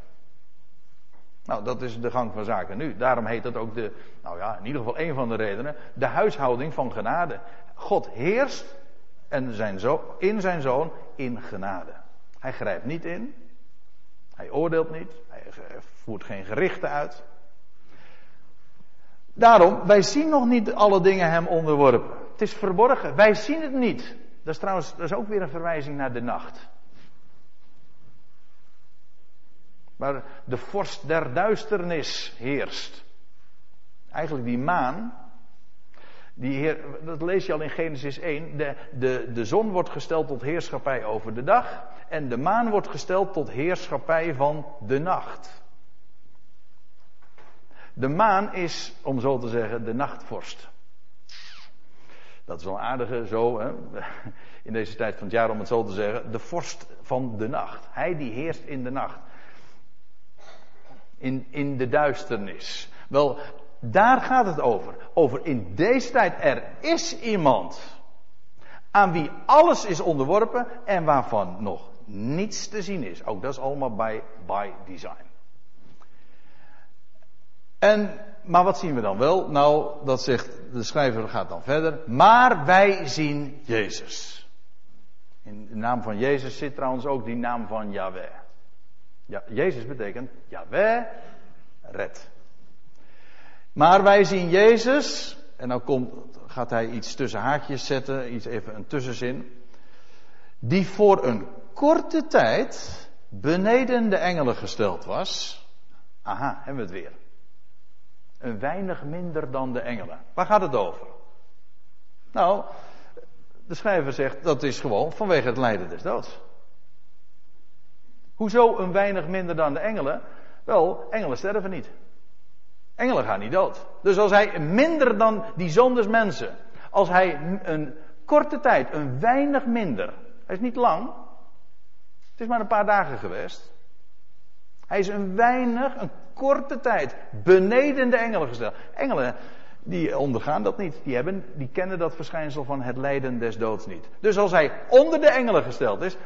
Nou, dat is de gang van zaken nu. Daarom heet dat ook de, nou ja, in ieder geval een van de redenen, de huishouding van genade. God heerst en zijn zo, in zijn zoon in genade. Hij grijpt niet in. Hij oordeelt niet. Hij voert geen gerichten uit. Daarom, wij zien nog niet alle dingen hem onderworpen. Het is verborgen. Wij zien het niet. Dat is trouwens dat is ook weer een verwijzing naar de nacht. Waar de vorst der duisternis heerst. Eigenlijk die maan. Die heer, dat lees je al in Genesis 1. De, de, de zon wordt gesteld tot heerschappij over de dag. En de maan wordt gesteld tot heerschappij van de nacht. De maan is, om zo te zeggen, de nachtvorst. Dat is wel aardige zo, hè? in deze tijd van het jaar om het zo te zeggen. De vorst van de nacht. Hij die heerst in de nacht. In, in de duisternis. Wel, daar gaat het over. Over in deze tijd. Er is iemand aan wie alles is onderworpen en waarvan nog niets te zien is. Ook dat is allemaal bij by design. En, maar wat zien we dan wel? Nou, dat zegt de schrijver gaat dan verder. Maar wij zien Jezus. In de naam van Jezus zit trouwens ook die naam van Yahweh. Ja, Jezus betekent Yahweh red. Maar wij zien Jezus, en dan komt, gaat hij iets tussen haakjes zetten, iets even een tussenzin. Die voor een korte tijd beneden de engelen gesteld was. Aha, hebben we het weer. Een weinig minder dan de engelen. Waar gaat het over? Nou, de schrijver zegt dat is gewoon vanwege het lijden des doods. Hoezo een weinig minder dan de engelen? Wel, engelen sterven niet. Engelen gaan niet dood. Dus als hij minder dan die zoon des mensen, als hij een korte tijd, een weinig minder, hij is niet lang, het is maar een paar dagen geweest. Hij is een weinig, een korte tijd beneden de engelen gesteld. Engelen, die ondergaan dat niet. Die, hebben, die kennen dat verschijnsel van het lijden des doods niet. Dus als hij onder de engelen gesteld is,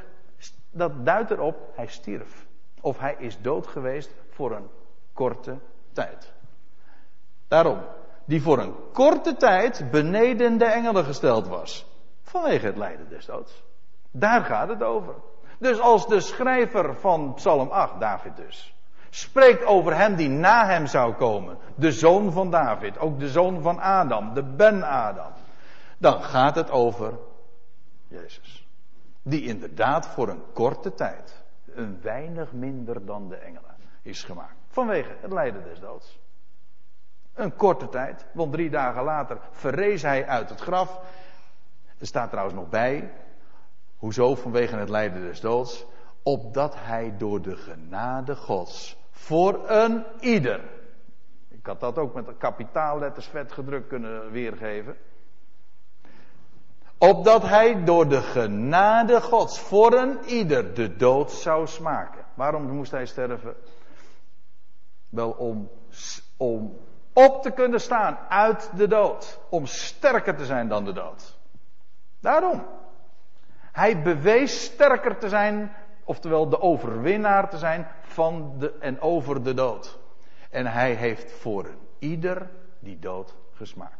dat duidt erop, hij stierf. Of hij is dood geweest voor een korte tijd. Daarom, die voor een korte tijd beneden de engelen gesteld was. Vanwege het lijden des doods. Daar gaat het over. Dus als de schrijver van Psalm 8, David dus, spreekt over hem die na hem zou komen, de zoon van David, ook de zoon van Adam, de Ben-Adam, dan gaat het over Jezus. Die inderdaad voor een korte tijd, een weinig minder dan de engelen, is gemaakt. Vanwege het lijden des doods. Een korte tijd, want drie dagen later verrees hij uit het graf. Er staat trouwens nog bij, hoezo vanwege het lijden des doods, opdat hij door de genade Gods voor een ieder. Ik had dat ook met kapitaalletters vet gedrukt kunnen weergeven. Opdat hij door de genade Gods voor een ieder de dood zou smaken. Waarom moest hij sterven? Wel om, om op te kunnen staan uit de dood. Om sterker te zijn dan de dood. Daarom. Hij bewees sterker te zijn, oftewel de overwinnaar te zijn van de, en over de dood. En hij heeft voor ieder die dood gesmaakt.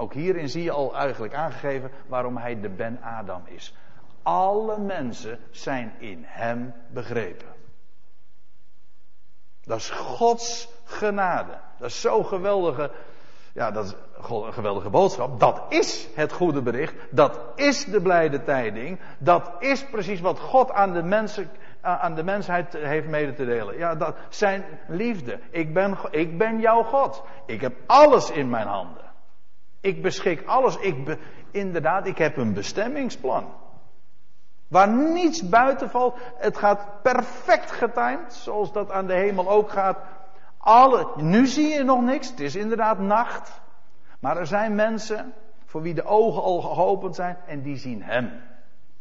Ook hierin zie je al eigenlijk aangegeven waarom hij de Ben Adam is. Alle mensen zijn in hem begrepen. Dat is Gods genade. Dat is zo'n geweldige, ja, dat is een geweldige boodschap. Dat is het goede bericht. Dat is de blijde tijding. Dat is precies wat God aan de, mensen, aan de mensheid heeft mede te delen. Ja, dat zijn liefde. Ik ben, ik ben jouw God. Ik heb alles in mijn handen. Ik beschik alles. Ik inderdaad, ik heb een bestemmingsplan. Waar niets buiten valt. Het gaat perfect getimed, zoals dat aan de hemel ook gaat. Alle, nu zie je nog niks, het is inderdaad nacht. Maar er zijn mensen voor wie de ogen al geopend zijn en die zien hem.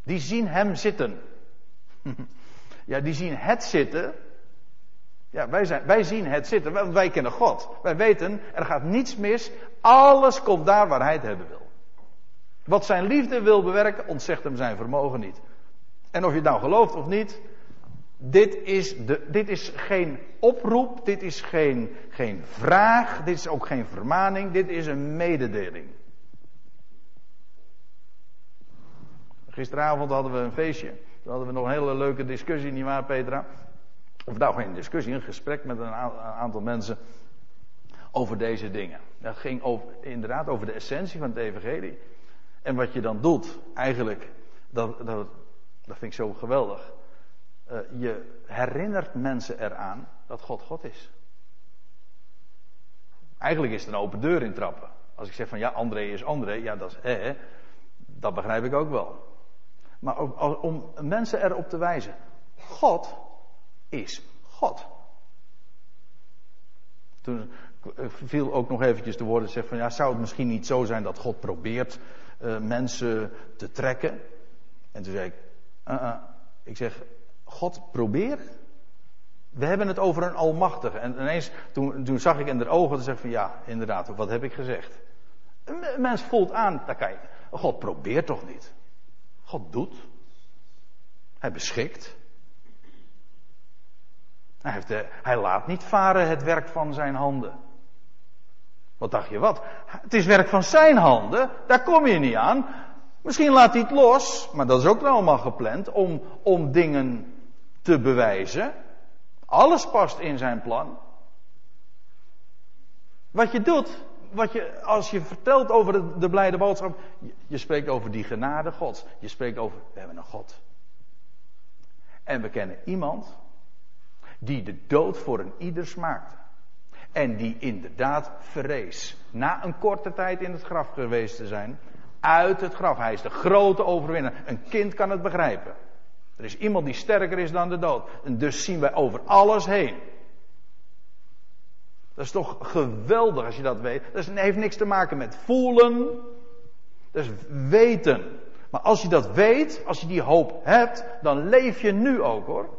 Die zien hem zitten. Ja, die zien het zitten. Ja, wij, zijn, wij zien het zitten, want wij kennen God. Wij weten, er gaat niets mis. Alles komt daar waar hij het hebben wil. Wat zijn liefde wil bewerken, ontzegt hem zijn vermogen niet. En of je het nou gelooft of niet, dit is, de, dit is geen oproep, dit is geen, geen vraag, dit is ook geen vermaning, dit is een mededeling. Gisteravond hadden we een feestje. Toen hadden we nog een hele leuke discussie, nietwaar Petra? Of nou geen discussie, een gesprek met een aantal mensen over deze dingen. Dat ging inderdaad over de essentie van het evangelie. En wat je dan doet, eigenlijk, dat, dat, dat vind ik zo geweldig. Uh, je herinnert mensen eraan dat God God is. Eigenlijk is het een open deur in trappen. Als ik zeg van ja, André is André, ja, dat is eh, dat begrijp ik ook wel. Maar om mensen erop te wijzen, God is God. Toen viel ook nog eventjes de woorden zeg van ja, zou het misschien niet zo zijn dat God probeert uh, mensen te trekken? En toen zei ik, uh -uh. ik zeg, God proberen? We hebben het over een almachtige. En ineens, toen, toen zag ik in de ogen, en van ja, inderdaad, wat heb ik gezegd? Een mens voelt aan, daar kan je, God probeert toch niet. God doet. Hij beschikt. Hij, heeft de, hij laat niet varen het werk van zijn handen. Wat dacht je wat? Het is werk van zijn handen, daar kom je niet aan. Misschien laat hij het los, maar dat is ook allemaal gepland om, om dingen te bewijzen. Alles past in zijn plan. Wat je doet, wat je, als je vertelt over de, de blijde boodschap, je, je, spreekt over die genade Gods. Je spreekt over, we hebben een God. En we kennen iemand die de dood voor een ieder smaakte. En die inderdaad vrees. Na een korte tijd in het graf geweest te zijn. Uit het graf. Hij is de grote overwinnaar. Een kind kan het begrijpen. Er is iemand die sterker is dan de dood. En dus zien wij over alles heen. Dat is toch geweldig als je dat weet. Dat heeft niks te maken met voelen. Dat is weten. Maar als je dat weet, als je die hoop hebt, dan leef je nu ook hoor.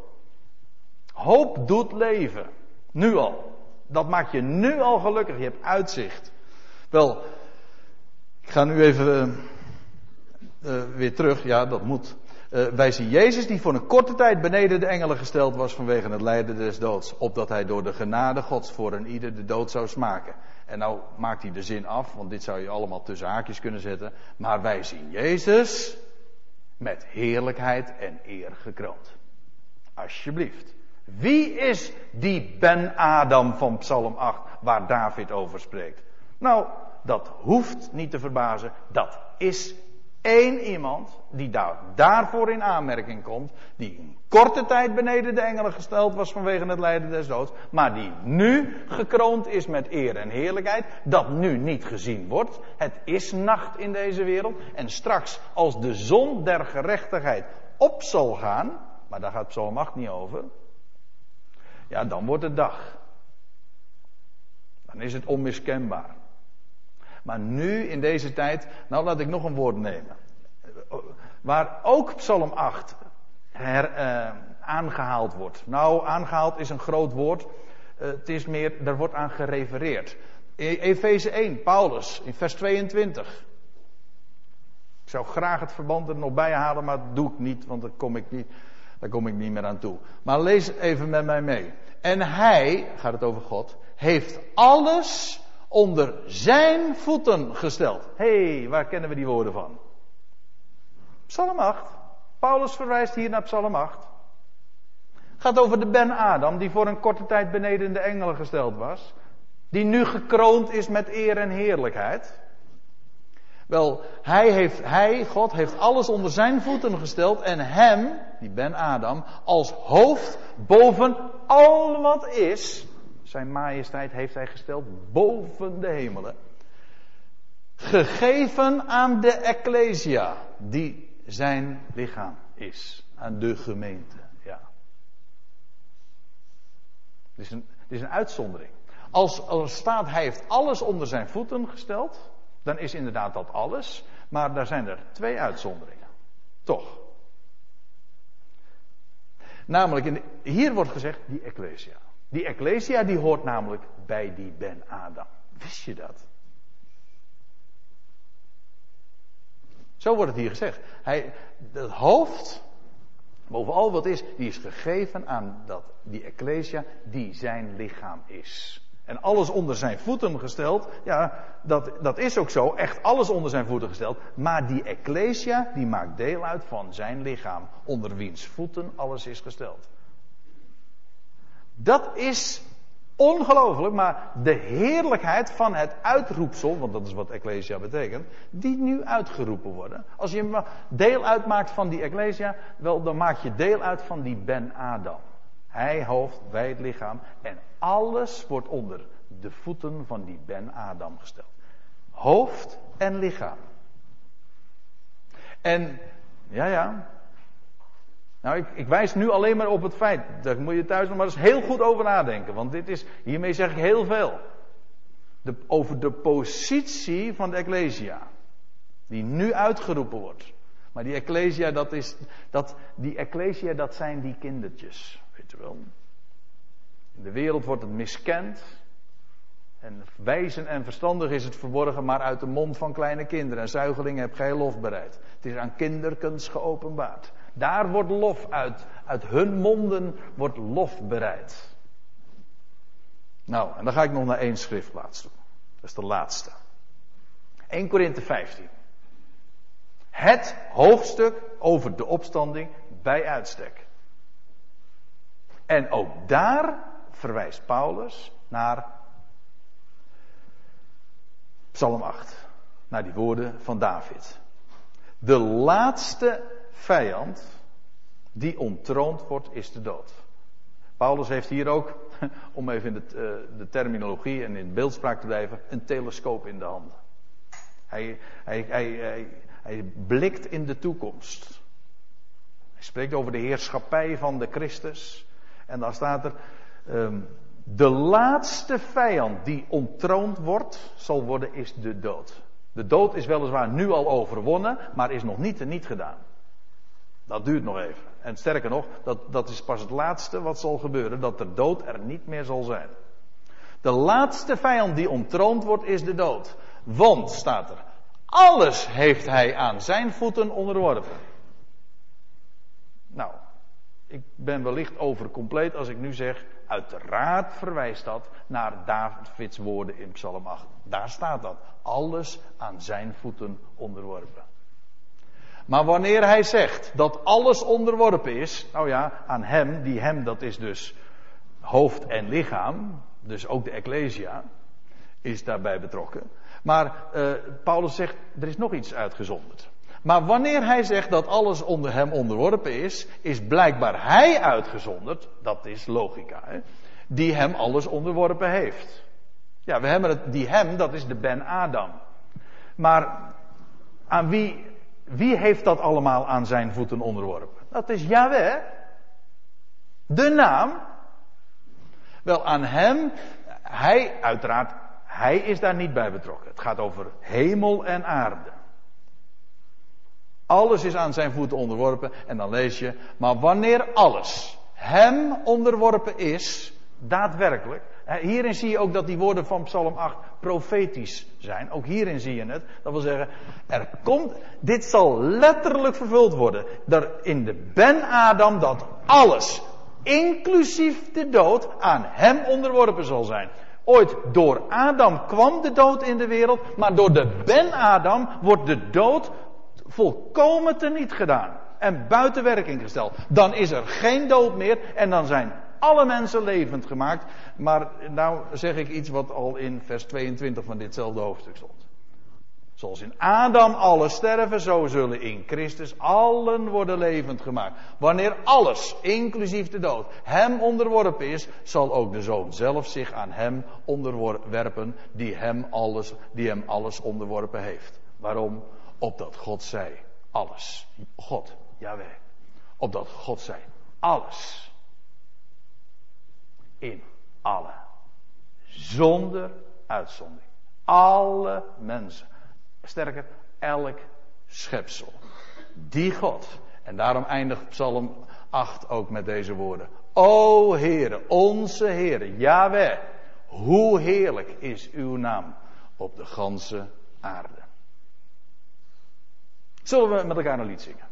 Hoop doet leven. Nu al. Dat maakt je nu al gelukkig. Je hebt uitzicht. Wel, ik ga nu even uh, weer terug. Ja, dat moet. Uh, wij zien Jezus die voor een korte tijd beneden de engelen gesteld was vanwege het lijden des doods. Opdat hij door de genade gods voor een ieder de dood zou smaken. En nou maakt hij de zin af, want dit zou je allemaal tussen haakjes kunnen zetten. Maar wij zien Jezus met heerlijkheid en eer gekroond. Alsjeblieft. Wie is die Ben-Adam van Psalm 8 waar David over spreekt? Nou, dat hoeft niet te verbazen. Dat is één iemand die daar, daarvoor in aanmerking komt. Die een korte tijd beneden de engelen gesteld was vanwege het lijden des doods. Maar die nu gekroond is met eer en heerlijkheid. Dat nu niet gezien wordt. Het is nacht in deze wereld. En straks als de zon der gerechtigheid op zal gaan. Maar daar gaat Psalm 8 niet over ja, dan wordt het dag. Dan is het onmiskenbaar. Maar nu in deze tijd, nou laat ik nog een woord nemen. Waar ook Psalm 8 her, uh, aangehaald wordt. Nou, aangehaald is een groot woord. Uh, het is meer, daar wordt aan gerefereerd. E Efeze 1, Paulus, in vers 22. Ik zou graag het verband er nog bij halen, maar dat doe ik niet, want dan kom ik niet. Daar kom ik niet meer aan toe. Maar lees even met mij mee. En hij, gaat het over God, heeft alles onder zijn voeten gesteld. Hé, hey, waar kennen we die woorden van? Psalm 8. Paulus verwijst hier naar Psalm 8. Gaat over de Ben Adam, die voor een korte tijd beneden de engelen gesteld was. Die nu gekroond is met eer en heerlijkheid. Wel, hij, heeft, hij, God, heeft alles onder zijn voeten gesteld en hem, die Ben Adam, als hoofd boven al wat is. Zijn majesteit heeft hij gesteld boven de hemelen. Gegeven aan de Ecclesia, die zijn lichaam is. Aan de gemeente, ja. Het is een, het is een uitzondering. Als er staat, hij heeft alles onder zijn voeten gesteld dan is inderdaad dat alles. Maar daar zijn er twee uitzonderingen. Toch. Namelijk, in hier wordt gezegd die Ecclesia. Die Ecclesia die hoort namelijk bij die Ben Adam. Wist je dat? Zo wordt het hier gezegd. Hij, het hoofd, boven al wat is, die is gegeven aan dat, die Ecclesia die zijn lichaam is. En alles onder zijn voeten gesteld. Ja, dat, dat is ook zo. Echt alles onder zijn voeten gesteld. Maar die Ecclesia, die maakt deel uit van zijn lichaam. Onder wiens voeten alles is gesteld. Dat is ongelooflijk, maar de heerlijkheid van het uitroepsel, want dat is wat Ecclesia betekent, die nu uitgeroepen worden. Als je deel uitmaakt van die Ecclesia, wel, dan maak je deel uit van die Ben Adam. Hij hoofd, wij het lichaam. En alles wordt onder de voeten van die Ben Adam gesteld. Hoofd en lichaam. En, ja, ja. Nou, ik, ik, wijs nu alleen maar op het feit. Daar moet je thuis nog maar eens heel goed over nadenken. Want dit is, hiermee zeg ik heel veel. De, over de positie van de Ecclesia. Die nu uitgeroepen wordt. Maar die Ecclesia, dat is, dat, die Ecclesia, dat zijn die kindertjes. Wel. In de wereld wordt het miskend. En wijzen en verstandig is het verborgen, maar uit de mond van kleine kinderen en zuigelingen heb gij lof bereid. Het is aan kinderkens geopenbaard. Daar wordt lof uit, uit hun monden wordt lof bereid. Nou, en dan ga ik nog naar één schriftplaats toe. Dat is de laatste. 1 Korinthe 15. Het hoofdstuk over de opstanding bij uitstek. En ook daar verwijst Paulus naar Psalm 8. Naar die woorden van David. De laatste vijand die ontroond wordt is de dood. Paulus heeft hier ook, om even in de, eh, de terminologie en in beeldspraak te blijven, een telescoop in de handen. Hij, hij, hij, hij, hij blikt in de toekomst. Hij spreekt over de heerschappij van de Christus. En daar staat er, um, de laatste vijand die ontroond wordt, zal worden, is de dood. De dood is weliswaar nu al overwonnen, maar is nog niet niet gedaan. Dat duurt nog even. En sterker nog, dat, dat is pas het laatste wat zal gebeuren, dat de dood er niet meer zal zijn. De laatste vijand die ontroond wordt, is de dood. Want, staat er, alles heeft hij aan zijn voeten onderworpen. Nou, ik ben wellicht overcompleet als ik nu zeg, uiteraard verwijst dat naar Davids woorden in Psalm 8. Daar staat dat. Alles aan zijn voeten onderworpen. Maar wanneer hij zegt dat alles onderworpen is, nou ja, aan hem, die hem, dat is dus hoofd en lichaam, dus ook de Ecclesia, is daarbij betrokken. Maar uh, Paulus zegt, er is nog iets uitgezonderd. Maar wanneer hij zegt dat alles onder hem onderworpen is, is blijkbaar hij uitgezonderd, dat is logica, hè, die hem alles onderworpen heeft. Ja, we hebben het, die hem, dat is de Ben Adam. Maar aan wie, wie heeft dat allemaal aan zijn voeten onderworpen? Dat is Yahweh. De naam. Wel, aan hem, hij, uiteraard, hij is daar niet bij betrokken. Het gaat over hemel en aarde. Alles is aan zijn voeten onderworpen. En dan lees je, maar wanneer alles hem onderworpen is, daadwerkelijk. Hierin zie je ook dat die woorden van Psalm 8 profetisch zijn. Ook hierin zie je het. Dat wil zeggen, er komt, dit zal letterlijk vervuld worden. Er in de Ben-Adam dat alles, inclusief de dood, aan hem onderworpen zal zijn. Ooit door Adam kwam de dood in de wereld, maar door de Ben-Adam wordt de dood volkomen teniet gedaan en buiten werking gesteld. Dan is er geen dood meer en dan zijn alle mensen levend gemaakt. Maar nou zeg ik iets wat al in vers 22 van ditzelfde hoofdstuk stond. Zoals in Adam alle sterven, zo zullen in Christus allen worden levend gemaakt. Wanneer alles, inclusief de dood, hem onderworpen is, zal ook de zoon zelf zich aan hem onderwerpen die hem alles, die hem alles onderworpen heeft. Waarom? Opdat God zei alles. God, Jawel. Opdat God zei alles. In alle. Zonder uitzondering. Alle mensen. Sterker, elk schepsel. Die God. En daarom eindigt Psalm 8 ook met deze woorden. O Heere, onze Heere, Yahweh, hoe heerlijk is uw naam op de ganse aarde. Zullen we met elkaar een lied zingen?